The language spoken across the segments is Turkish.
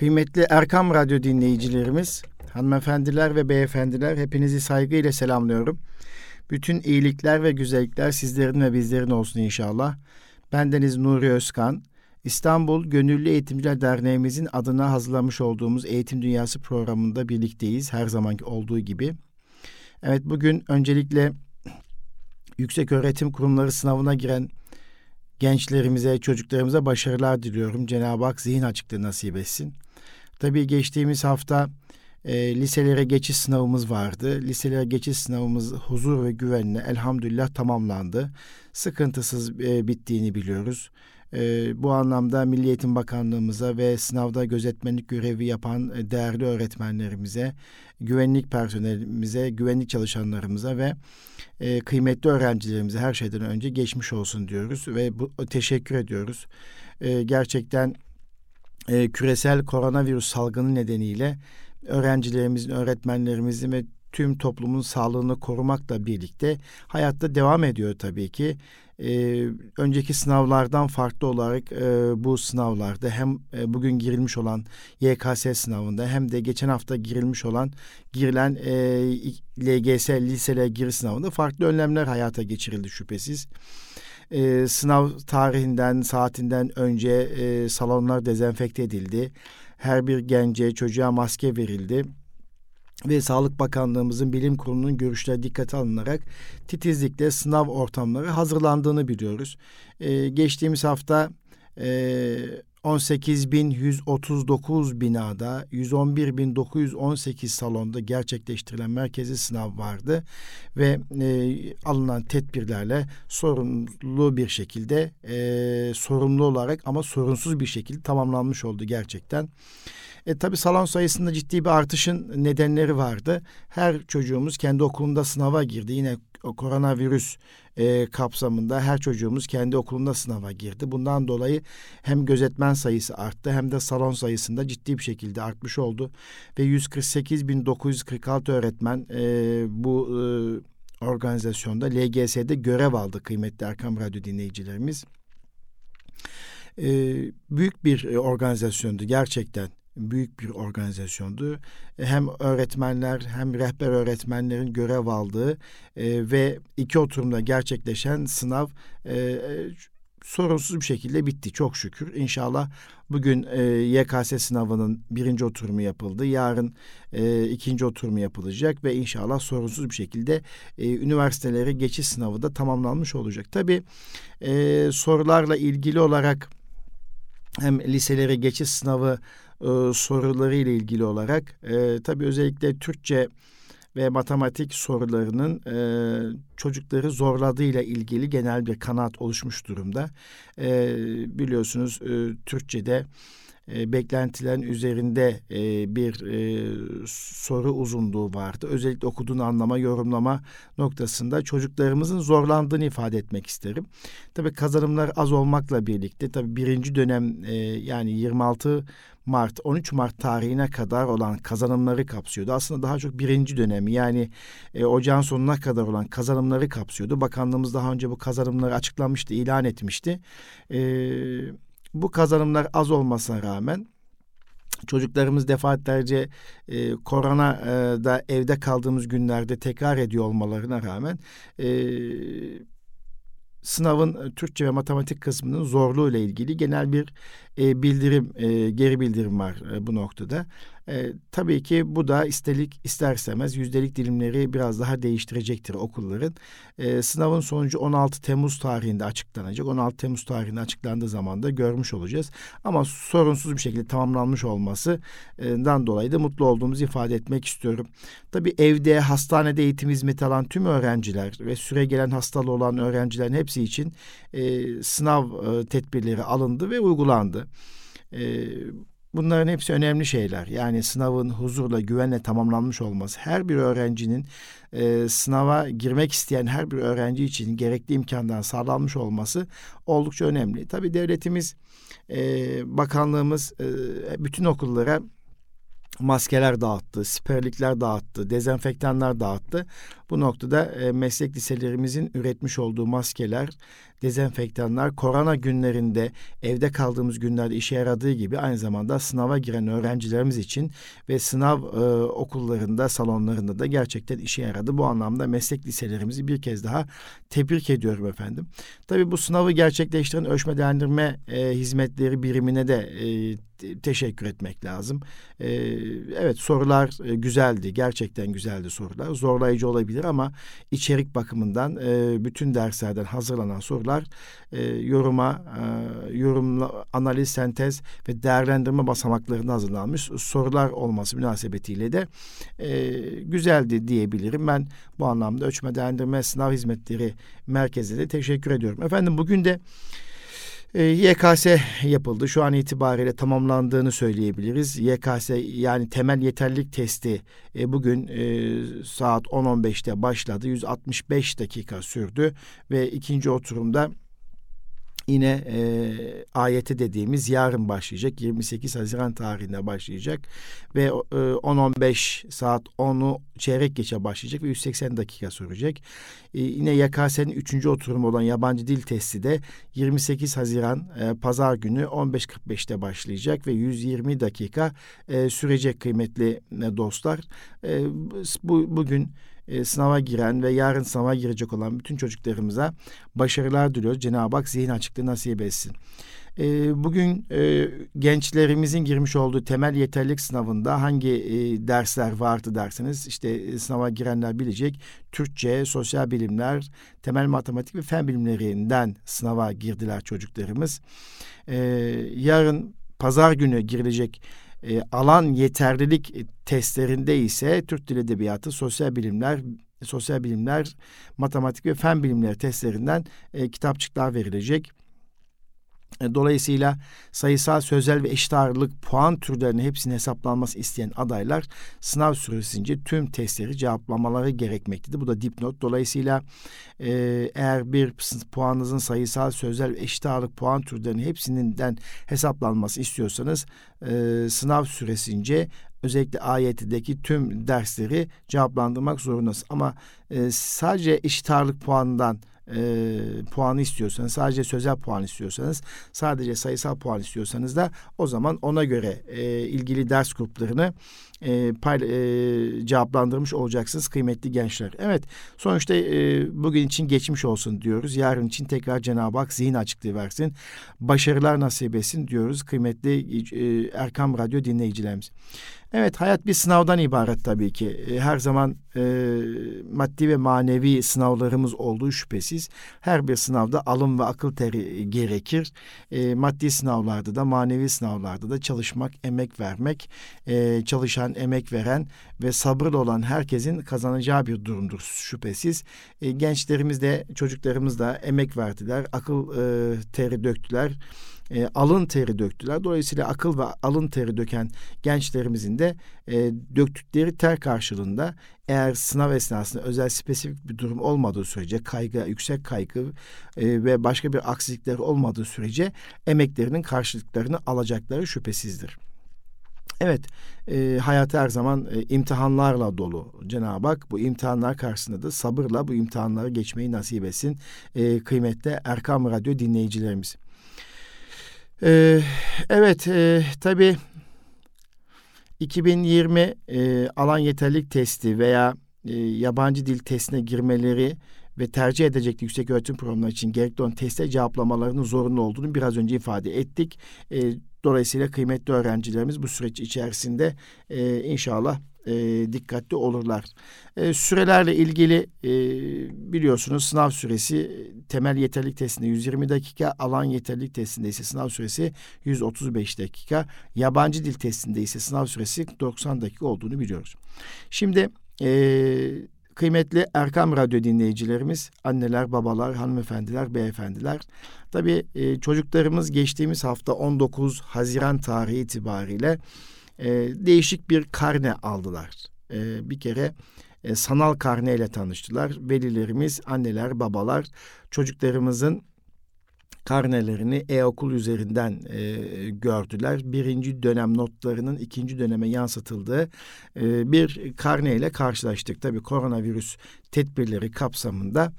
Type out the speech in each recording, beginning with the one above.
Kıymetli Erkam Radyo dinleyicilerimiz, hanımefendiler ve beyefendiler hepinizi saygıyla selamlıyorum. Bütün iyilikler ve güzellikler sizlerin ve bizlerin olsun inşallah. Bendeniz Nuri Özkan. İstanbul Gönüllü Eğitimciler Derneğimizin adına hazırlamış olduğumuz Eğitim Dünyası programında birlikteyiz her zamanki olduğu gibi. Evet bugün öncelikle yüksek öğretim kurumları sınavına giren gençlerimize, çocuklarımıza başarılar diliyorum. Cenab-ı Hak zihin açıklığı nasip etsin. Tabii geçtiğimiz hafta e, liselere geçiş sınavımız vardı. Liselere geçiş sınavımız huzur ve güvenle elhamdülillah tamamlandı. Sıkıntısız e, bittiğini biliyoruz. E, bu anlamda Milli Eğitim Bakanlığımıza ve sınavda gözetmenlik görevi yapan e, değerli öğretmenlerimize, güvenlik personelimize, güvenlik çalışanlarımıza ve e, kıymetli öğrencilerimize her şeyden önce geçmiş olsun diyoruz ve bu, teşekkür ediyoruz. E, gerçekten e, küresel koronavirüs salgını nedeniyle öğrencilerimizin, öğretmenlerimizin ve tüm toplumun sağlığını korumakla birlikte hayatta devam ediyor tabii ki. Ee, önceki sınavlardan farklı olarak e, bu sınavlarda hem e, bugün girilmiş olan YKS sınavında hem de geçen hafta girilmiş olan girilen e, LGS liselere giriş sınavında farklı önlemler hayata geçirildi şüphesiz. Ee, sınav tarihinden saatinden önce e, salonlar dezenfekte edildi. Her bir gence çocuğa maske verildi ve Sağlık Bakanlığımızın bilim kurulunun görüşleri dikkate alınarak titizlikle sınav ortamları hazırlandığını biliyoruz. Ee, geçtiğimiz hafta e, 18.139 binada 111.918 salonda gerçekleştirilen merkezi sınav vardı ve e, alınan tedbirlerle sorumlu bir şekilde e, sorumlu olarak ama sorunsuz bir şekilde tamamlanmış oldu gerçekten. E, tabii salon sayısında ciddi bir artışın nedenleri vardı. Her çocuğumuz kendi okulunda sınava girdi. Yine o koronavirüs e, kapsamında her çocuğumuz kendi okulunda sınava girdi. Bundan dolayı hem gözetmen sayısı arttı hem de salon sayısında ciddi bir şekilde artmış oldu. Ve 148.946 öğretmen e, bu e, organizasyonda LGS'de görev aldı kıymetli Erkam Radyo dinleyicilerimiz. E, büyük bir organizasyondu gerçekten büyük bir organizasyondu. E, hem öğretmenler hem rehber öğretmenlerin görev aldığı e, ve iki oturumda gerçekleşen sınav e, sorunsuz bir şekilde bitti çok şükür. İnşallah bugün e, YKS sınavının birinci oturumu yapıldı. Yarın e, ikinci oturumu yapılacak ve inşallah sorunsuz bir şekilde e, üniversitelere geçiş sınavı da tamamlanmış olacak. Tabii e, sorularla ilgili olarak hem liselere geçiş sınavı e, soruları ile ilgili olarak e, tabii özellikle Türkçe ve matematik sorularının e, çocukları zorladığıyla ilgili genel bir kanaat oluşmuş durumda. E, biliyorsunuz e, Türkçe'de e, beklentilerin üzerinde e, bir e, soru uzunluğu vardı. Özellikle okuduğunu anlama, yorumlama noktasında çocuklarımızın zorlandığını ifade etmek isterim. Tabii kazanımlar az olmakla birlikte tabii birinci dönem e, yani 26 Mart 13 Mart tarihine kadar olan kazanımları kapsıyordu. Aslında daha çok birinci dönemi yani e, ocağın sonuna kadar olan kazanımları kapsıyordu. Bakanlığımız daha önce bu kazanımları açıklamıştı, ilan etmişti. Eee bu kazanımlar az olmasına rağmen çocuklarımız defaatlerce e, koronada evde kaldığımız günlerde tekrar ediyor olmalarına rağmen e, sınavın Türkçe ve matematik kısmının zorluğu ile ilgili genel bir e, bildirim, e, geri bildirim var e, bu noktada. Tabii ki bu da istelik isterseniz yüzdelik dilimleri biraz daha değiştirecektir okulların. Sınavın sonucu 16 Temmuz tarihinde açıklanacak. 16 Temmuz tarihinde açıklandığı zaman da görmüş olacağız. Ama sorunsuz bir şekilde tamamlanmış olmasından dolayı da mutlu olduğumuzu ifade etmek istiyorum. Tabii evde, hastanede eğitim hizmeti alan tüm öğrenciler ve süre gelen hastalığı olan öğrencilerin hepsi için sınav e, tedbirleri alındı ve uygulandı. E, Bunların hepsi önemli şeyler. Yani sınavın huzurla, güvenle tamamlanmış olması. Her bir öğrencinin e, sınava girmek isteyen her bir öğrenci için gerekli imkandan sağlanmış olması oldukça önemli. Tabii devletimiz, e, bakanlığımız e, bütün okullara maskeler dağıttı, siperlikler dağıttı, dezenfektanlar dağıttı. Bu noktada e, meslek liselerimizin üretmiş olduğu maskeler dezenfektanlar korona günlerinde evde kaldığımız günlerde işe yaradığı gibi aynı zamanda sınava giren öğrencilerimiz için ve sınav e, okullarında, salonlarında da gerçekten işe yaradı. Bu anlamda meslek liselerimizi bir kez daha tebrik ediyorum efendim. Tabii bu sınavı gerçekleştiren ölçme değerlendirme e, hizmetleri birimine de e, teşekkür etmek lazım. Ee, evet sorular e, güzeldi. Gerçekten güzeldi sorular. Zorlayıcı olabilir ama içerik bakımından e, bütün derslerden hazırlanan sorular e, yoruma, e, yorumla, analiz, sentez ve değerlendirme basamaklarında hazırlanmış sorular olması münasebetiyle de e, güzeldi diyebilirim. Ben bu anlamda ölçme değerlendirme sınav hizmetleri merkezine de teşekkür ediyorum. Efendim bugün de e, YKS yapıldı. Şu an itibariyle tamamlandığını söyleyebiliriz. YKS yani temel yeterlilik testi e, bugün e, saat 10.15'te başladı. 165 dakika sürdü ve ikinci oturumda yine e, ayeti dediğimiz yarın başlayacak. 28 Haziran tarihinde başlayacak ve e, 10-15 saat 10'u çeyrek geçe başlayacak ve 180 dakika sürecek. E, yine YKS'nin üçüncü oturumu olan yabancı dil testi de 28 Haziran e, Pazar günü 15.45'te başlayacak ve 120 dakika e, sürecek kıymetli e, dostlar. E, bu bugün e, sınava giren ve yarın sınava girecek olan bütün çocuklarımıza başarılar diliyoruz. Cenab-ı Hak zihin açıklığı nasip etsin. E, bugün e, gençlerimizin girmiş olduğu temel yeterlilik sınavında hangi e, dersler vardı derseniz işte e, sınava girenler bilecek. Türkçe, sosyal bilimler, temel matematik ve fen bilimlerinden sınava girdiler çocuklarımız. E, yarın pazar günü girilecek e, alan yeterlilik testlerinde ise Türk Dil Edebiyatı, sosyal bilimler, sosyal bilimler, matematik ve fen bilimleri testlerinden e, kitapçıklar verilecek. E, dolayısıyla sayısal, sözel ve eşit ağırlık puan türlerinin hepsinin hesaplanması isteyen adaylar sınav süresince tüm testleri cevaplamaları gerekmektedir. Bu da dipnot. Dolayısıyla e, eğer bir puanınızın sayısal, sözel ve eşit ağırlık puan türlerinin hepsinden hesaplanması istiyorsanız e, sınav süresince özellikle AYT'deki tüm dersleri cevaplandırmak zorundasınız. Ama e, sadece eşit ağırlık puanından e, puanı istiyorsanız, sadece sözel puan istiyorsanız, sadece sayısal puan istiyorsanız da o zaman ona göre e, ilgili ders gruplarını e, pay, e, cevaplandırmış olacaksınız kıymetli gençler. Evet sonuçta e, bugün için geçmiş olsun diyoruz. Yarın için tekrar Cenab-ı Hak zihin açıklığı versin. Başarılar nasip etsin diyoruz kıymetli e, Erkam Radyo dinleyicilerimiz. Evet hayat bir sınavdan ibaret tabii ki. E, her zaman e, maddi ve manevi sınavlarımız olduğu şüphesiz. Her bir sınavda alım ve akıl teri gerekir. E, maddi sınavlarda da manevi sınavlarda da çalışmak, emek vermek, e, çalışan, emek veren ve sabırlı olan herkesin kazanacağı bir durumdur şüphesiz. E, gençlerimiz de çocuklarımız da emek verdiler, akıl e, teri döktüler e, alın teri döktüler. Dolayısıyla akıl ve alın teri döken gençlerimizin de e, döktükleri ter karşılığında eğer sınav esnasında özel spesifik bir durum olmadığı sürece kaygı, yüksek kaygı e, ve başka bir aksilikler olmadığı sürece emeklerinin karşılıklarını alacakları şüphesizdir. Evet, e, hayat her zaman e, imtihanlarla dolu. Cenab-ı Hak bu imtihanlar karşısında da sabırla bu imtihanları geçmeyi nasip etsin. E, kıymetli Erkam Radyo dinleyicilerimiz. Ee, evet e, tabii 2020 e, alan yeterlik testi veya e, yabancı dil testine girmeleri ve tercih edecek yüksek öğretim programları için gerekli olan teste cevaplamalarının zorunlu olduğunu biraz önce ifade ettik. E, dolayısıyla kıymetli öğrencilerimiz bu süreç içerisinde e, inşallah e, dikkatli olurlar. E, sürelerle ilgili e, biliyorsunuz sınav süresi temel yeterlik testinde 120 dakika, alan yeterlik testinde ise sınav süresi 135 dakika, yabancı dil testinde ise sınav süresi 90 dakika olduğunu biliyoruz. Şimdi e, kıymetli Erkam Radyo dinleyicilerimiz, anneler, babalar, hanımefendiler, beyefendiler. Tabii e, çocuklarımız geçtiğimiz hafta 19 Haziran tarihi itibariyle e, değişik bir karne aldılar. E, bir kere e, sanal karneyle tanıştılar. Velilerimiz, anneler, babalar çocuklarımızın karnelerini e-okul üzerinden e, gördüler. Birinci dönem notlarının ikinci döneme yansıtıldığı e, bir karneyle karşılaştık. Tabii koronavirüs tedbirleri kapsamında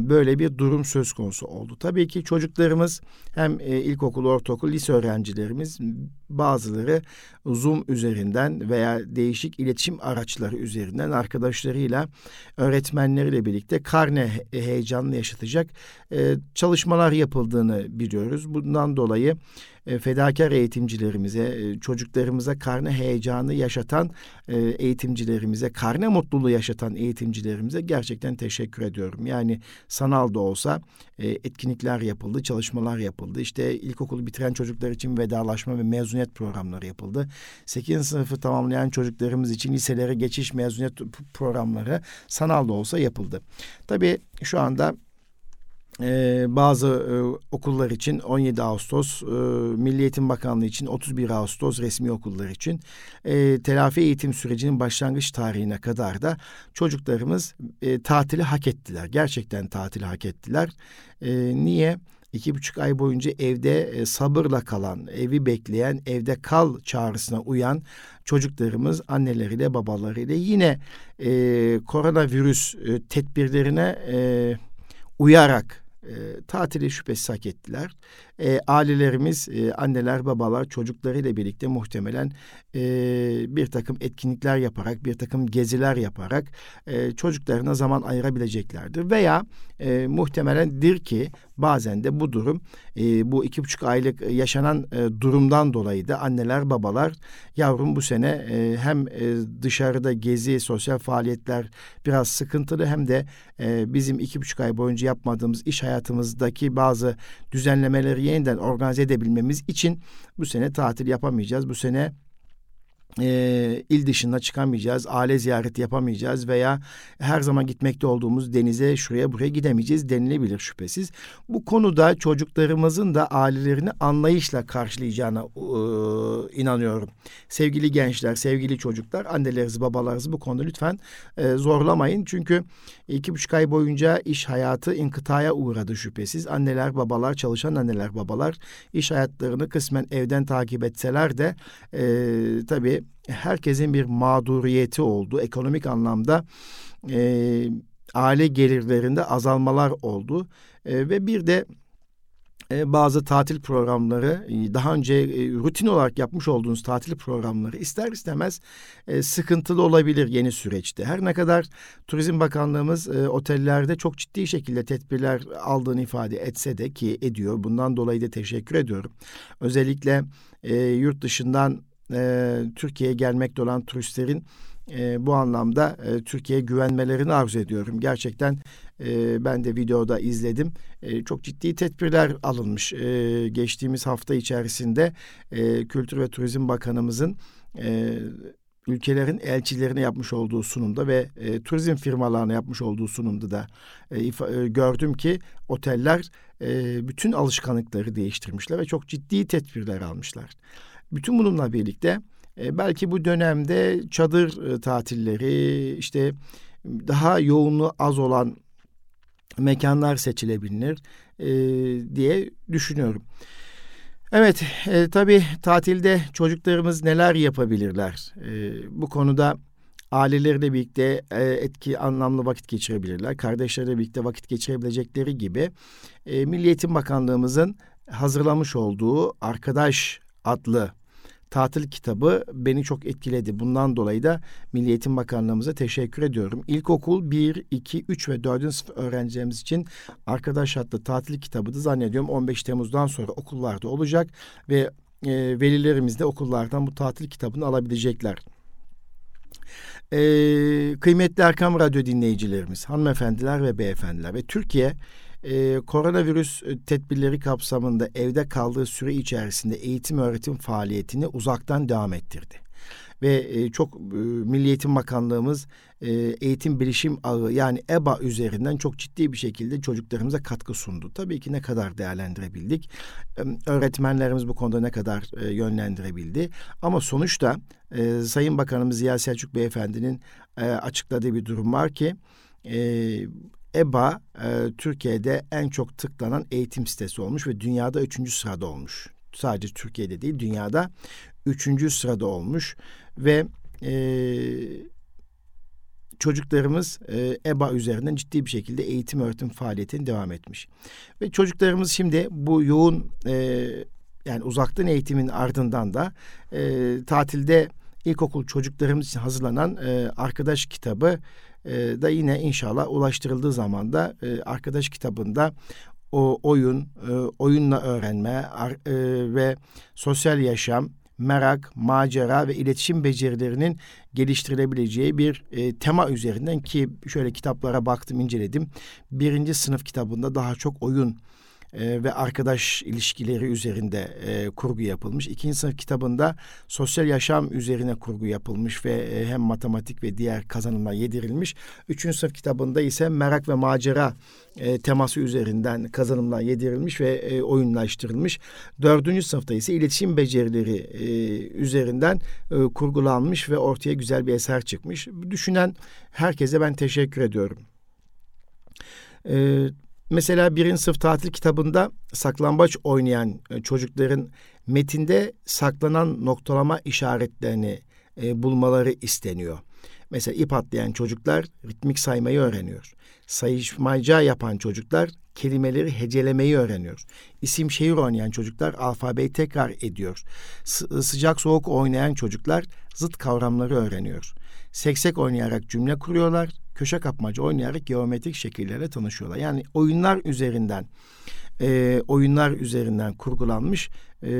böyle bir durum söz konusu oldu. Tabii ki çocuklarımız hem e, ilkokul, ortaokul, lise öğrencilerimiz bazıları Zoom üzerinden veya değişik iletişim araçları üzerinden arkadaşlarıyla, öğretmenleriyle birlikte karne heyecanını yaşatacak e, çalışmalar yapıldığını biliyoruz. Bundan dolayı e, fedakar eğitimcilerimize, e, çocuklarımıza karne heyecanı yaşatan e, eğitimcilerimize, karne mutluluğu yaşatan eğitimcilerimize gerçekten teşekkür ediyorum. Yani sanal da olsa e, etkinlikler yapıldı, çalışmalar yapıldı. İşte ilkokulu bitiren çocuklar için vedalaşma ve mezuniyet programları yapıldı. 8. sınıfı tamamlayan çocuklarımız için liselere geçiş mezuniyet programları sanal da olsa yapıldı. Tabii şu anda ee, bazı e, okullar için 17 Ağustos, e, Milli Eğitim Bakanlığı için 31 Ağustos resmi okullar için e, telafi eğitim sürecinin başlangıç tarihine kadar da çocuklarımız e, tatili hak ettiler. Gerçekten tatili hak ettiler. E, niye? İki buçuk ay boyunca evde e, sabırla kalan, evi bekleyen, evde kal çağrısına uyan çocuklarımız anneleriyle babalarıyla yine e, koronavirüs e, tedbirlerine e, uyarak e, tatili şüphesiz hak ettiler. E, ailelerimiz, e, anneler, babalar çocuklarıyla birlikte muhtemelen e, bir takım etkinlikler yaparak, bir takım geziler yaparak e, çocuklarına zaman ayırabileceklerdir. Veya e, muhtemelendir ki bazen de bu durum, e, bu iki buçuk aylık yaşanan e, durumdan dolayı da anneler, babalar yavrum bu sene e, hem e, dışarıda gezi, sosyal faaliyetler biraz sıkıntılı hem de e, bizim iki buçuk ay boyunca yapmadığımız iş hayatımızdaki bazı düzenlemeleri yeniden organize edebilmemiz için bu sene tatil yapamayacağız. Bu sene e, il dışına çıkamayacağız, aile ziyareti yapamayacağız veya her zaman gitmekte olduğumuz denize şuraya buraya gidemeyeceğiz denilebilir şüphesiz. Bu konuda çocuklarımızın da ailelerini anlayışla karşılayacağına e, inanıyorum. Sevgili gençler, sevgili çocuklar, annelerinizi, babalarınızı bu konuda lütfen e, zorlamayın. Çünkü iki buçuk ay boyunca iş hayatı inkıtaya uğradı şüphesiz. Anneler, babalar, çalışan anneler, babalar iş hayatlarını kısmen evden takip etseler de e, tabii herkesin bir mağduriyeti oldu. Ekonomik anlamda e, aile gelirlerinde azalmalar oldu. E, ve bir de e, bazı tatil programları e, daha önce e, rutin olarak yapmış olduğunuz tatil programları ister istemez e, sıkıntılı olabilir yeni süreçte. Her ne kadar Turizm Bakanlığımız e, otellerde çok ciddi şekilde tedbirler aldığını ifade etse de ki ediyor. Bundan dolayı da teşekkür ediyorum. Özellikle e, yurt dışından e, Türkiye'ye gelmekte olan turistlerin e, bu anlamda e, Türkiye'ye güvenmelerini arzu ediyorum. Gerçekten e, ben de videoda izledim. E, çok ciddi tedbirler alınmış. E, geçtiğimiz hafta içerisinde e, Kültür ve Turizm Bakanımızın e, ülkelerin elçilerine yapmış olduğu sunumda ve e, turizm firmalarına yapmış olduğu sunumda da e, ifa, e, gördüm ki oteller e, bütün alışkanlıkları değiştirmişler ve çok ciddi tedbirler almışlar. Bütün bununla birlikte e, belki bu dönemde çadır e, tatilleri işte daha yoğunluğu az olan mekanlar seçilebilir e, diye düşünüyorum. Evet, e, tabii tatilde çocuklarımız neler yapabilirler? E, bu konuda aileleriyle birlikte e, etki anlamlı vakit geçirebilirler. Kardeşleriyle birlikte vakit geçirebilecekleri gibi e, Milli Eğitim Bakanlığımızın hazırlamış olduğu Arkadaş adlı tatil kitabı beni çok etkiledi. Bundan dolayı da Milli Eğitim Bakanlığımıza teşekkür ediyorum. İlkokul 1, 2, 3 ve 4. sınıf öğrencilerimiz için Arkadaş adlı tatil kitabı da zannediyorum 15 Temmuz'dan sonra okullarda olacak ve e, velilerimiz de okullardan bu tatil kitabını alabilecekler. Ee, kıymetli Erkam Radyo dinleyicilerimiz, hanımefendiler ve beyefendiler ve Türkiye e, koronavirüs tedbirleri kapsamında evde kaldığı süre içerisinde eğitim öğretim faaliyetini uzaktan devam ettirdi. Ve e, çok e, Milli Eğitim Bakanlığımız e, eğitim bilişim ağı yani EBA üzerinden çok ciddi bir şekilde çocuklarımıza katkı sundu. Tabii ki ne kadar değerlendirebildik, e, öğretmenlerimiz bu konuda ne kadar e, yönlendirebildi. Ama sonuçta e, Sayın Bakanımız Ziya Selçuk Beyefendi'nin e, açıkladığı bir durum var ki... E, EBA e, Türkiye'de en çok tıklanan eğitim sitesi olmuş ve dünyada üçüncü sırada olmuş. Sadece Türkiye'de değil dünyada üçüncü sırada olmuş ve e, çocuklarımız e, EBA üzerinden ciddi bir şekilde eğitim öğretim faaliyetini devam etmiş. Ve çocuklarımız şimdi bu yoğun e, yani uzaktan eğitimin ardından da e, tatilde ilkokul çocuklarımız için hazırlanan e, arkadaş kitabı e, da yine inşallah ulaştırıldığı zaman da e, arkadaş kitabında o oyun, e, oyunla öğrenme e, ve sosyal yaşam, merak, macera ve iletişim becerilerinin geliştirilebileceği bir e, tema üzerinden ki şöyle kitaplara baktım, inceledim. Birinci sınıf kitabında daha çok oyun e, ve arkadaş ilişkileri üzerinde e, kurgu yapılmış. İkinci sınıf kitabında sosyal yaşam üzerine kurgu yapılmış ve e, hem matematik ve diğer kazanımlar yedirilmiş. Üçüncü sınıf kitabında ise merak ve macera e, teması üzerinden kazanımlar yedirilmiş ve e, oyunlaştırılmış. Dördüncü sınıfta ise iletişim becerileri e, üzerinden e, kurgulanmış ve ortaya güzel bir eser çıkmış. Düşünen herkese ben teşekkür ediyorum. E, Mesela birinci sınıf tatil kitabında saklambaç oynayan e, çocukların metinde saklanan noktalama işaretlerini e, bulmaları isteniyor. Mesela ip atlayan çocuklar ritmik saymayı öğreniyor. Sayışmaca yapan çocuklar kelimeleri hecelemeyi öğreniyor. İsim şehir oynayan çocuklar alfabeyi tekrar ediyor. S- sıcak soğuk oynayan çocuklar zıt kavramları öğreniyor. Seksek oynayarak cümle kuruyorlar köşe kapmaca oynayarak geometrik şekillerle tanışıyorlar. Yani oyunlar üzerinden e, oyunlar üzerinden kurgulanmış e,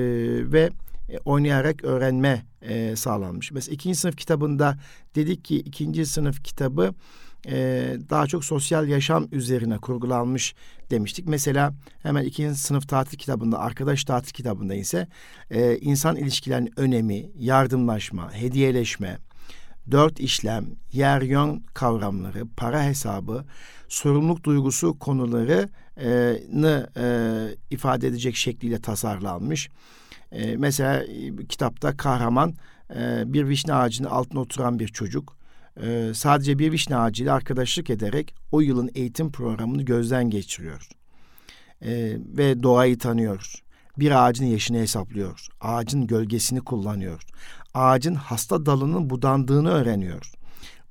ve e, oynayarak öğrenme e, sağlanmış. Mesela ikinci sınıf kitabında dedik ki ikinci sınıf kitabı e, daha çok sosyal yaşam üzerine kurgulanmış demiştik. Mesela hemen ikinci sınıf tatil kitabında, arkadaş tatil kitabında ise e, insan ilişkilerinin önemi, yardımlaşma, hediyeleşme, dört işlem, yer yön kavramları, para hesabı, sorumluluk duygusu konularını e, ifade edecek şekliyle tasarlanmış. E, mesela e, kitapta kahraman e, bir vişne ağacının altına oturan bir çocuk. E, sadece bir vişne ağacıyla arkadaşlık ederek o yılın eğitim programını gözden geçiriyor. E, ve doğayı tanıyor. Bir ağacın yaşını hesaplıyor. Ağacın gölgesini kullanıyor ağacın hasta dalının budandığını öğreniyor.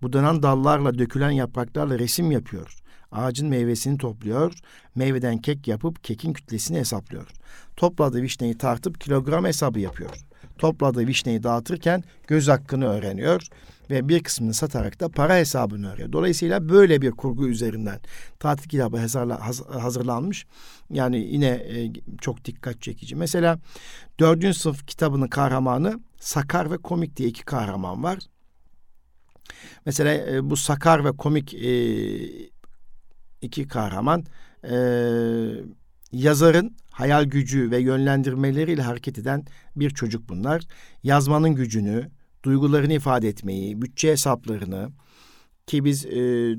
Budanan dallarla dökülen yapraklarla resim yapıyor. Ağacın meyvesini topluyor, meyveden kek yapıp kekin kütlesini hesaplıyor. Topladığı vişneyi tartıp kilogram hesabı yapıyor. Topladığı vişneyi dağıtırken göz hakkını öğreniyor ve bir kısmını satarak da para hesabını öğreniyor. Dolayısıyla böyle bir kurgu üzerinden tatil kitabı hazırlanmış. Yani yine e, çok dikkat çekici. Mesela dördüncü sınıf kitabının kahramanı sakar ve komik diye iki kahraman var. Mesela e, bu sakar ve komik e, iki kahraman e, yazarın hayal gücü ve yönlendirmeleriyle hareket eden bir çocuk bunlar. Yazmanın gücünü, duygularını ifade etmeyi, bütçe hesaplarını, ki biz e,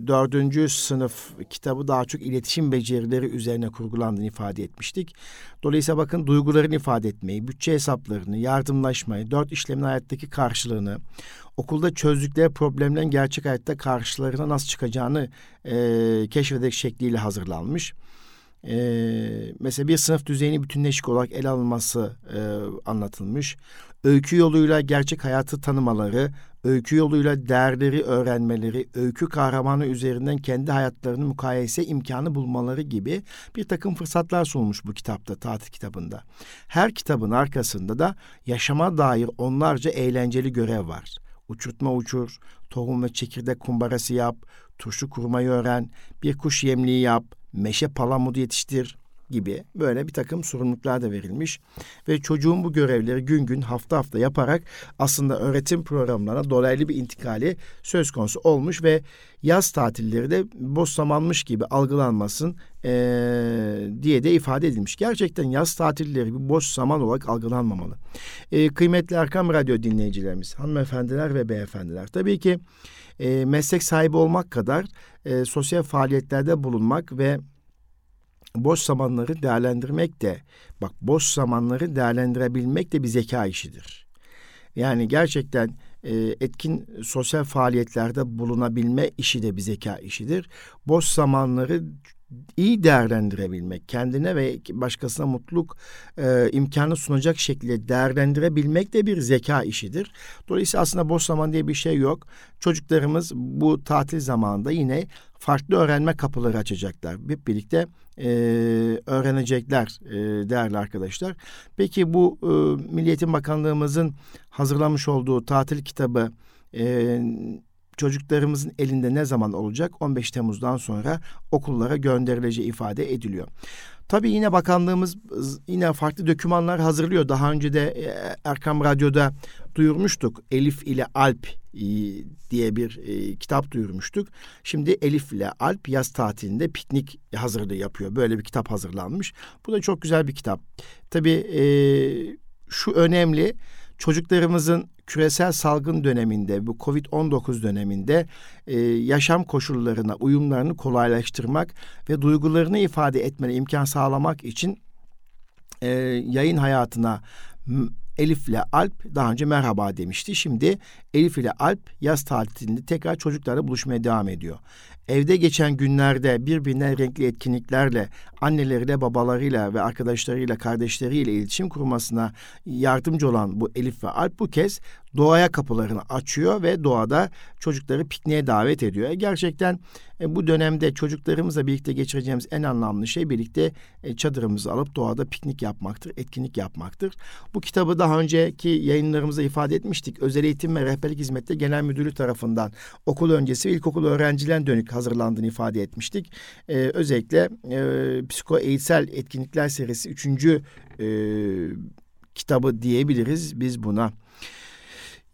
dördüncü sınıf kitabı daha çok iletişim becerileri üzerine kurgulandığını ifade etmiştik. Dolayısıyla bakın duygularını ifade etmeyi, bütçe hesaplarını, yardımlaşmayı, dört işlemin hayattaki karşılığını, okulda çözdükleri problemlerin gerçek hayatta karşılarına nasıl çıkacağını e, keşfedecek şekliyle hazırlanmış. Ee, mesela bir sınıf düzeyini bütünleşik olarak ele alınması e, anlatılmış. Öykü yoluyla gerçek hayatı tanımaları, öykü yoluyla değerleri öğrenmeleri, öykü kahramanı üzerinden kendi hayatlarını mukayese imkanı bulmaları gibi bir takım fırsatlar sunulmuş bu kitapta, tatil kitabında. Her kitabın arkasında da yaşama dair onlarca eğlenceli görev var. Uçurtma uçur, tohum ve çekirdek kumbarası yap, turşu kurmayı öğren, bir kuş yemliği yap, meşe palamudu yetiştir, gibi böyle bir takım sorumluluklar da verilmiş. Ve çocuğun bu görevleri gün gün hafta hafta yaparak aslında öğretim programlarına dolaylı bir intikali söz konusu olmuş ve yaz tatilleri de boş zamanmış gibi algılanmasın ee, diye de ifade edilmiş. Gerçekten yaz tatilleri bir boş zaman olarak algılanmamalı. Ee, kıymetli Erkam Radyo dinleyicilerimiz, hanımefendiler ve beyefendiler. Tabii ki e, meslek sahibi olmak kadar e, sosyal faaliyetlerde bulunmak ve boş zamanları değerlendirmek de bak boş zamanları değerlendirebilmek de bir zeka işidir. Yani gerçekten e, etkin sosyal faaliyetlerde bulunabilme işi de bir zeka işidir. Boş zamanları iyi değerlendirebilmek, kendine ve başkasına mutluluk e, imkanı sunacak şekilde değerlendirebilmek de bir zeka işidir. Dolayısıyla aslında boş zaman diye bir şey yok. Çocuklarımız bu tatil zamanında yine farklı öğrenme kapıları açacaklar. Hep birlikte e, öğrenecekler e, değerli arkadaşlar. Peki bu e, Milliyetin Bakanlığımızın hazırlamış olduğu tatil kitabı e, çocuklarımızın elinde ne zaman olacak? 15 Temmuz'dan sonra okullara gönderileceği ifade ediliyor. Tabii yine bakanlığımız yine farklı dokümanlar hazırlıyor. Daha önce de e, Erkam Radyo'da duyurmuştuk. Elif ile Alp e, diye bir e, kitap duyurmuştuk. Şimdi Elif ile Alp yaz tatilinde piknik hazırlığı yapıyor. Böyle bir kitap hazırlanmış. Bu da çok güzel bir kitap. Tabii şu önemli çocuklarımızın küresel salgın döneminde, bu Covid-19 döneminde e, yaşam koşullarına, uyumlarını kolaylaştırmak ve duygularını ifade etmene imkan sağlamak için e, yayın hayatına Elif ile Alp daha önce merhaba demişti. Şimdi Elif ile Alp yaz tatilinde tekrar çocuklarla buluşmaya devam ediyor. Evde geçen günlerde birbirinden renkli etkinliklerle anneleriyle, babalarıyla ve arkadaşlarıyla, kardeşleriyle iletişim kurmasına yardımcı olan bu Elif ve Alp bu kez doğaya kapılarını açıyor ve doğada çocukları pikniğe davet ediyor. E gerçekten e, bu dönemde çocuklarımızla birlikte geçireceğimiz en anlamlı şey birlikte e, çadırımızı alıp doğada piknik yapmaktır, etkinlik yapmaktır. Bu kitabı daha önceki yayınlarımızda ifade etmiştik. Özel Eğitim ve Rehberlik Hizmetleri Genel Müdürlüğü tarafından okul öncesi ve ilkokul öğrencilerine dönük hazırlandığını ifade etmiştik. E, özellikle e, psiko eğitsel etkinlikler serisi üçüncü e, kitabı diyebiliriz biz buna.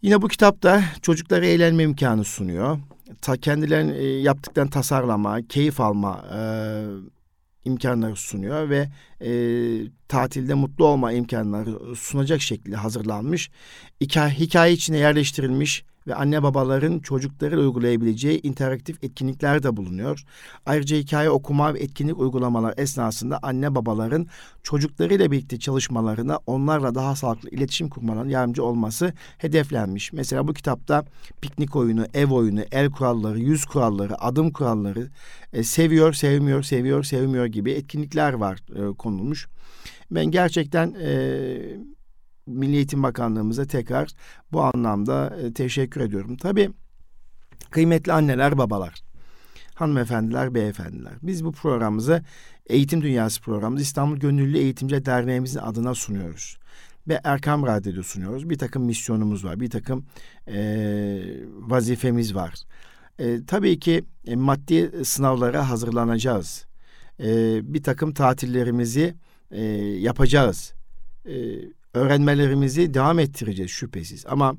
Yine bu kitapta çocuklara eğlenme imkanı sunuyor. Ta kendilerini e, yaptıktan tasarlama, keyif alma e, imkanları sunuyor ve e, tatilde mutlu olma imkanları sunacak şekilde hazırlanmış. Hikaye, hikaye içine yerleştirilmiş ve anne babaların çocukları uygulayabileceği interaktif etkinlikler de bulunuyor. Ayrıca hikaye okuma ve etkinlik uygulamalar esnasında anne babaların çocuklarıyla birlikte çalışmalarına onlarla daha sağlıklı iletişim kurmalarına yardımcı olması hedeflenmiş. Mesela bu kitapta piknik oyunu, ev oyunu, el kuralları, yüz kuralları, adım kuralları, e, seviyor, sevmiyor, seviyor, sevmiyor gibi etkinlikler var e, konulmuş. Ben gerçekten e, Milli Eğitim Bakanlığımıza tekrar bu anlamda e, teşekkür ediyorum. Tabii kıymetli anneler, babalar, hanımefendiler, beyefendiler. Biz bu programımızı Eğitim Dünyası programımız İstanbul Gönüllü Eğitimci Derneğimizin adına sunuyoruz. Ve Erkam Radyo'da sunuyoruz. Bir takım misyonumuz var, bir takım e, vazifemiz var. E, tabii ki e, maddi sınavlara hazırlanacağız. E, bir takım tatillerimizi e, yapacağız. E, öğrenmelerimizi devam ettireceğiz şüphesiz. Ama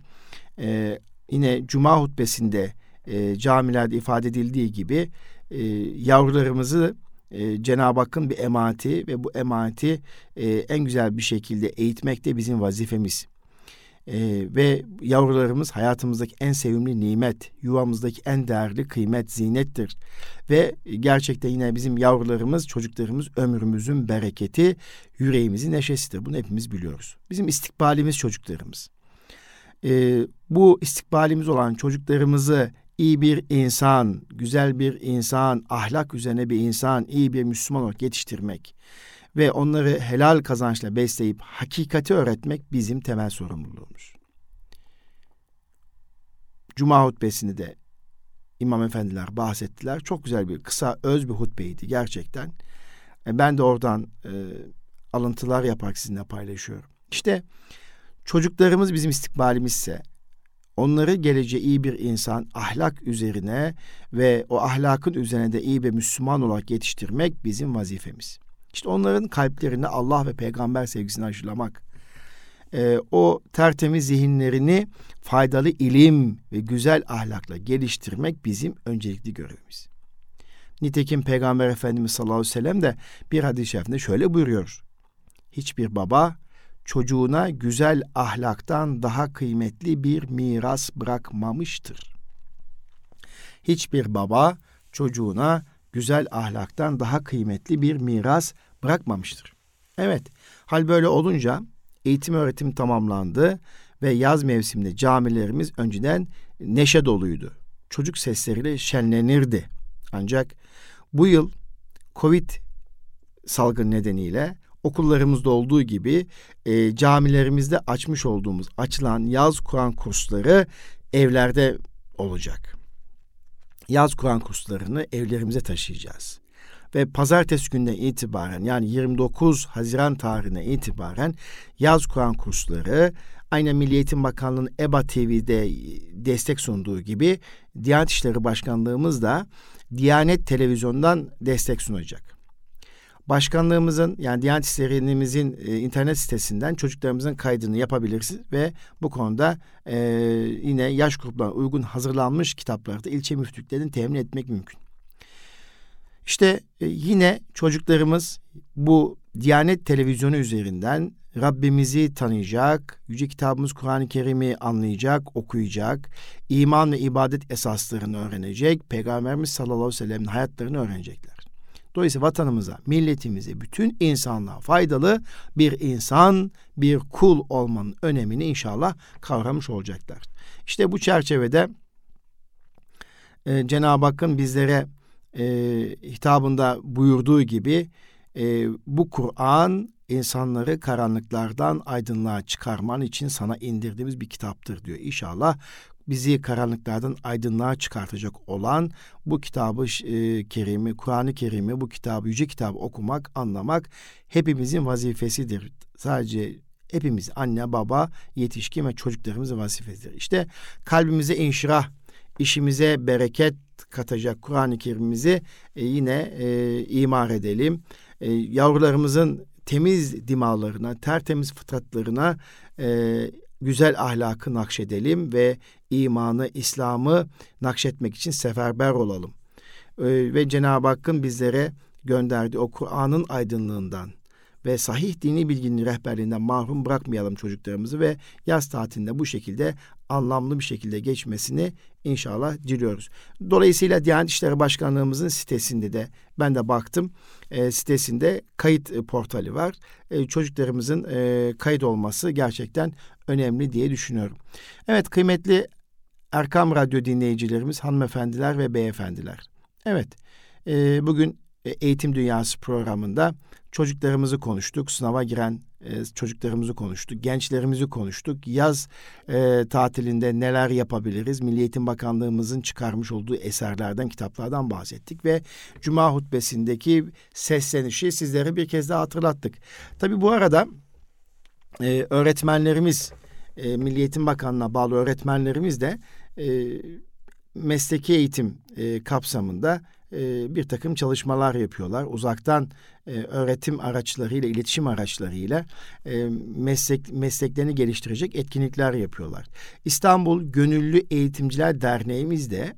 e, yine Cuma hutbesinde e, camilerde ifade edildiği gibi e, yavrularımızı e, Cenab-ı Hakk'ın bir emaneti ve bu emaneti e, en güzel bir şekilde eğitmek de bizim vazifemiz. E, ve yavrularımız hayatımızdaki en sevimli nimet, yuvamızdaki en değerli kıymet, zinettir. Ve gerçekten yine bizim yavrularımız, çocuklarımız ömrümüzün bereketi, yüreğimizin neşesidir. Bunu hepimiz biliyoruz. Bizim istikbalimiz çocuklarımız. E, bu istikbalimiz olan çocuklarımızı iyi bir insan, güzel bir insan, ahlak üzerine bir insan, iyi bir Müslüman olarak yetiştirmek ve onları helal kazançla besleyip hakikati öğretmek bizim temel sorumluluğumuz. Cuma hutbesini de İmam efendiler bahsettiler. Çok güzel bir kısa öz bir hutbeydi gerçekten. E, ben de oradan e, alıntılar yaparak sizinle paylaşıyorum. İşte çocuklarımız bizim istikbalimizse onları geleceğe iyi bir insan, ahlak üzerine ve o ahlakın üzerine de iyi bir Müslüman olarak yetiştirmek bizim vazifemiz. İşte onların kalplerini Allah ve peygamber sevgisini aşılamak. Ee, o tertemiz zihinlerini faydalı ilim ve güzel ahlakla geliştirmek bizim öncelikli görevimiz. Nitekim Peygamber Efendimiz sallallahu aleyhi ve sellem de bir hadis-i şerifinde şöyle buyuruyor. Hiçbir baba çocuğuna güzel ahlaktan daha kıymetli bir miras bırakmamıştır. Hiçbir baba çocuğuna güzel ahlaktan daha kıymetli bir miras bırakmamıştır. Evet, hal böyle olunca eğitim öğretim tamamlandı ve yaz mevsiminde camilerimiz önceden neşe doluydu. Çocuk sesleriyle şenlenirdi. Ancak bu yıl Covid salgın nedeniyle okullarımızda olduğu gibi e, camilerimizde açmış olduğumuz açılan yaz Kur'an kursları evlerde olacak. Yaz Kur'an kurslarını evlerimize taşıyacağız. Ve pazartesi günden itibaren yani 29 Haziran tarihine itibaren yaz Kur'an kursları aynen Milli Eğitim Bakanlığı'nın EBA TV'de destek sunduğu gibi Diyanet İşleri Başkanlığımız da Diyanet Televizyon'dan destek sunacak. Başkanlığımızın yani Diyanet İşleri'mizin e, internet sitesinden çocuklarımızın kaydını yapabilirsiniz ve bu konuda e, yine yaş gruplarına uygun hazırlanmış kitapları da ilçe müftülüklerinin temin etmek mümkün. İşte e, yine çocuklarımız bu Diyanet Televizyonu üzerinden Rabbimizi tanıyacak, Yüce Kitabımız Kur'an-ı Kerim'i anlayacak, okuyacak, iman ve ibadet esaslarını öğrenecek, Peygamberimiz sallallahu aleyhi ve sellem'in hayatlarını öğrenecekler. Dolayısıyla vatanımıza, milletimize, bütün insanlığa faydalı bir insan, bir kul olmanın önemini inşallah kavramış olacaklar. İşte bu çerçevede e, Cenab-ı Hakk'ın bizlere e, hitabında buyurduğu gibi e, bu Kur'an insanları karanlıklardan aydınlığa çıkarman için sana indirdiğimiz bir kitaptır diyor. İnşallah bizi karanlıklardan aydınlığa çıkartacak olan bu kitabı e, kerimi, Kur'an-ı Kerim'i, bu kitabı, yüce kitabı okumak, anlamak hepimizin vazifesidir. Sadece hepimiz anne, baba, yetişkin ve çocuklarımızın vazifesidir. İşte kalbimize inşirah, işimize bereket katacak Kur'an-ı Kerim'imizi e, yine e, imar edelim. E, yavrularımızın temiz dimalarına, tertemiz fıtratlarına e, güzel ahlakı nakşedelim ve imanı, İslam'ı nakşetmek için seferber olalım. E, ve Cenab-ı Hakk'ın bizlere gönderdiği o Kur'an'ın aydınlığından ve sahih dini bilginin rehberliğinden mahrum bırakmayalım çocuklarımızı ve yaz tatilinde bu şekilde anlamlı bir şekilde geçmesini inşallah diliyoruz. Dolayısıyla Diyanet İşleri Başkanlığımızın sitesinde de ben de baktım e, sitesinde kayıt e, portali var. E, çocuklarımızın e, kayıt olması gerçekten önemli diye düşünüyorum. Evet kıymetli Erkam Radyo dinleyicilerimiz, hanımefendiler ve beyefendiler. Evet, e, bugün e, Eğitim Dünyası programında çocuklarımızı konuştuk, sınava giren e, çocuklarımızı konuştuk, gençlerimizi konuştuk. Yaz e, tatilinde neler yapabiliriz? Milli Eğitim Bakanlığımızın çıkarmış olduğu eserlerden, kitaplardan bahsettik ve Cuma hutbesindeki seslenişi sizlere bir kez daha hatırlattık. Tabii bu arada e, öğretmenlerimiz, e, Milli Eğitim Bakanlığı'na bağlı öğretmenlerimiz de e, mesleki eğitim e, kapsamında e, bir takım çalışmalar yapıyorlar. Uzaktan e, öğretim araçlarıyla, iletişim araçlarıyla e, meslek mesleklerini geliştirecek etkinlikler yapıyorlar. İstanbul Gönüllü Eğitimciler Derneğimiz de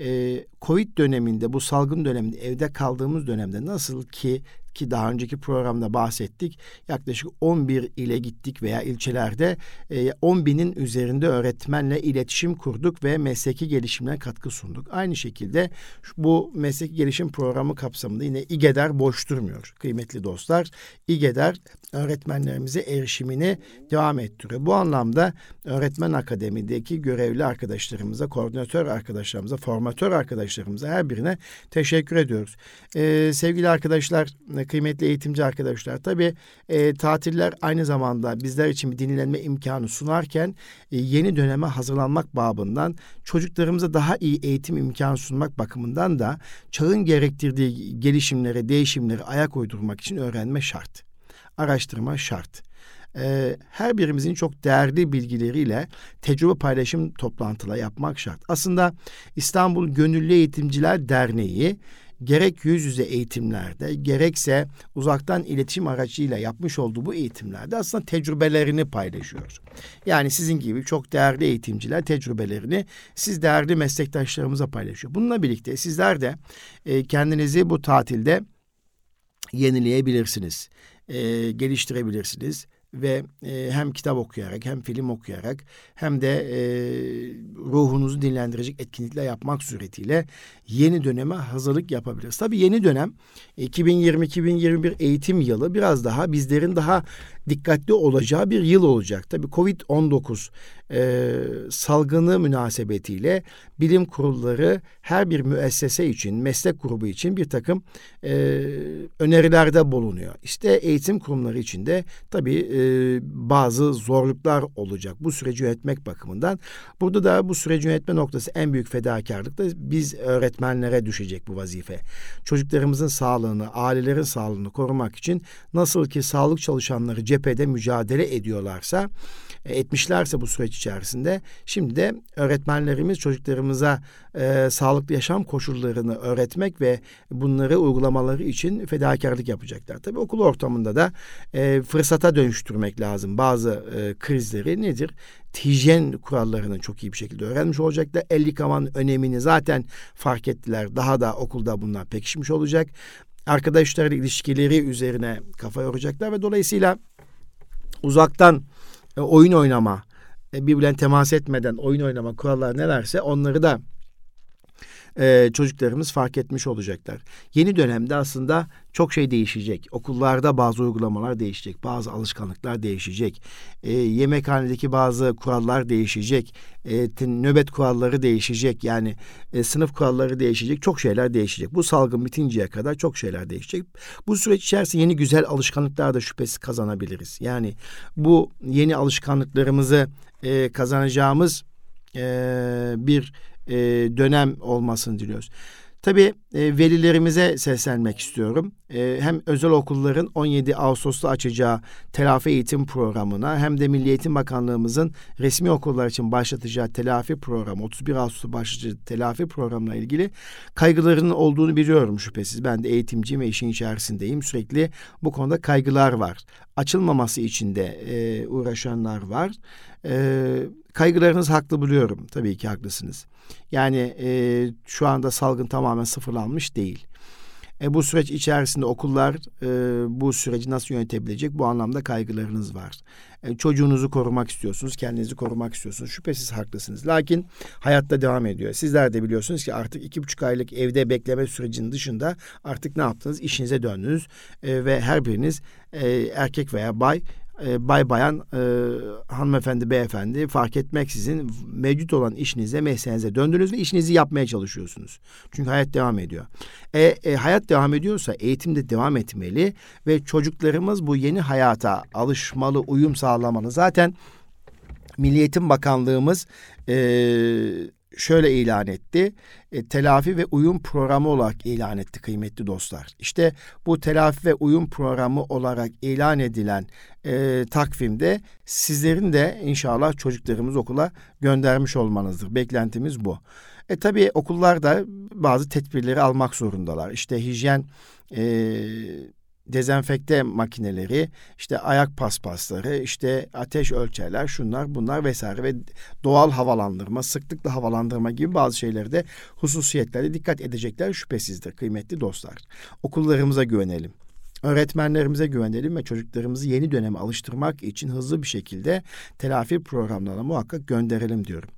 e, Covid döneminde, bu salgın döneminde, evde kaldığımız dönemde nasıl ki ki daha önceki programda bahsettik. Yaklaşık 11 ile gittik veya ilçelerde e, 10 binin üzerinde öğretmenle iletişim kurduk ve mesleki gelişimine katkı sunduk. Aynı şekilde bu mesleki gelişim programı kapsamında yine İGEDER boş durmuyor kıymetli dostlar. İGEDER öğretmenlerimize erişimini devam ettiriyor. Bu anlamda öğretmen akademideki görevli arkadaşlarımıza, koordinatör arkadaşlarımıza, formatör arkadaşlarımıza her birine teşekkür ediyoruz. Ee, sevgili arkadaşlar, kıymetli eğitimci arkadaşlar. Tabii e, tatiller aynı zamanda bizler için bir dinlenme imkanı sunarken e, yeni döneme hazırlanmak babından çocuklarımıza daha iyi eğitim imkanı sunmak bakımından da çağın gerektirdiği gelişimlere, değişimlere ayak uydurmak için öğrenme şart. Araştırma şart e, her birimizin çok değerli bilgileriyle tecrübe paylaşım toplantıları yapmak şart. Aslında İstanbul Gönüllü Eğitimciler Derneği gerek yüz yüze eğitimlerde gerekse uzaktan iletişim aracıyla yapmış olduğu bu eğitimlerde aslında tecrübelerini paylaşıyor. Yani sizin gibi çok değerli eğitimciler tecrübelerini siz değerli meslektaşlarımıza paylaşıyor. Bununla birlikte sizler de e, kendinizi bu tatilde yenileyebilirsiniz, e, geliştirebilirsiniz ve e, hem kitap okuyarak hem film okuyarak hem de e, ruhunuzu dinlendirecek etkinlikler yapmak suretiyle yeni döneme hazırlık yapabiliriz. Tabii yeni dönem 2020-2021 eğitim yılı biraz daha bizlerin daha dikkatli olacağı bir yıl olacak. Tabii Covid-19 e, salgını münasebetiyle bilim kurulları her bir müessese için, meslek grubu için bir takım e, önerilerde bulunuyor. İşte eğitim kurumları için de tabii e, bazı zorluklar olacak bu süreci yönetmek bakımından. Burada da bu süreci yönetme noktası en büyük fedakarlık da biz öğretmenlere düşecek bu vazife. Çocuklarımızın sağlığını, ailelerin sağlığını korumak için nasıl ki sağlık çalışanları cephede mücadele ediyorlarsa, e, etmişlerse bu süreç içerisinde şimdi de öğretmenlerimiz çocuklarımıza e, sağlıklı yaşam koşullarını öğretmek ve bunları uygulamaları için fedakarlık yapacaklar. Tabii okul ortamında da e, fırsata dönüştürmek lazım bazı e, krizleri nedir? Hijyen kurallarını çok iyi bir şekilde öğrenmiş olacaklar. El yıkamanın önemini zaten fark ettiler. Daha da okulda bunlar pekişmiş olacak. Arkadaşlarla ilişkileri üzerine kafa yoracaklar ve dolayısıyla uzaktan e, oyun oynama, e, birbirine temas etmeden oyun oynama kurallar nelerse onları da e, çocuklarımız fark etmiş olacaklar. Yeni dönemde aslında çok şey değişecek. Okullarda bazı uygulamalar değişecek, bazı alışkanlıklar değişecek. E, yemekhanedeki bazı kurallar değişecek. E, nöbet kuralları değişecek. Yani e, sınıf kuralları değişecek. Çok şeyler değişecek. Bu salgın bitinceye kadar çok şeyler değişecek. Bu süreç içerisinde yeni güzel alışkanlıklar da şüphesiz kazanabiliriz. Yani bu yeni alışkanlıklarımızı e, kazanacağımız e, bir e, dönem olmasını diliyoruz. Tabii e, velilerimize seslenmek istiyorum. E, hem özel okulların 17 Ağustos'ta açacağı telafi eğitim programına hem de Milli Eğitim Bakanlığımızın resmi okullar için başlatacağı telafi programı 31 Ağustos'ta başlayacağı telafi programına ilgili kaygılarının olduğunu biliyorum şüphesiz. Ben de eğitimciyim ve işin içerisindeyim. Sürekli bu konuda kaygılar var. Açılmaması için de e, uğraşanlar var. E, kaygılarınız haklı buluyorum. Tabii ki haklısınız. Yani e, şu anda salgın tamamen sıfırlanmış değil. E, bu süreç içerisinde okullar e, bu süreci nasıl yönetebilecek bu anlamda kaygılarınız var. E, çocuğunuzu korumak istiyorsunuz, kendinizi korumak istiyorsunuz. Şüphesiz haklısınız. Lakin hayatta devam ediyor. Sizler de biliyorsunuz ki artık iki buçuk aylık evde bekleme sürecinin dışında artık ne yaptınız? İşinize döndünüz e, ve her biriniz e, erkek veya bay e, bay bayan e, hanımefendi beyefendi fark etmeksizin mevcut olan işinize mesleğinize döndünüz ve işinizi yapmaya çalışıyorsunuz. Çünkü hayat devam ediyor. E, e, hayat devam ediyorsa eğitim de devam etmeli ve çocuklarımız bu yeni hayata alışmalı, uyum sağlamalı. Zaten Milli Eğitim Bakanlığımız e, şöyle ilan etti. E, telafi ve uyum programı olarak ilan etti kıymetli dostlar. İşte bu telafi ve uyum programı olarak ilan edilen e, takvimde sizlerin de inşallah çocuklarımız okula göndermiş olmanızdır. Beklentimiz bu. E tabii okullar da bazı tedbirleri almak zorundalar. İşte hijyen e, dezenfekte makineleri, işte ayak paspasları, işte ateş ölçerler, şunlar bunlar vesaire ve doğal havalandırma, sıklıkla havalandırma gibi bazı şeylerde de hususiyetlerde dikkat edecekler şüphesizdir kıymetli dostlar. Okullarımıza güvenelim. Öğretmenlerimize güvenelim ve çocuklarımızı yeni döneme alıştırmak için hızlı bir şekilde telafi programlarına muhakkak gönderelim diyorum.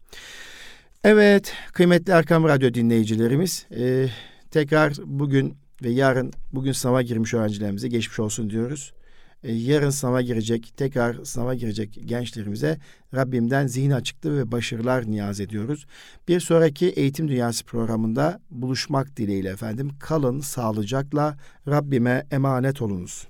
Evet, kıymetli Erkam Radyo dinleyicilerimiz, e, tekrar bugün ve yarın bugün sınava girmiş öğrencilerimize geçmiş olsun diyoruz. Ee, yarın sınava girecek, tekrar sınava girecek gençlerimize Rabbimden zihin açıklığı ve başarılar niyaz ediyoruz. Bir sonraki Eğitim Dünyası programında buluşmak dileğiyle efendim. Kalın sağlıcakla Rabbime emanet olunuz.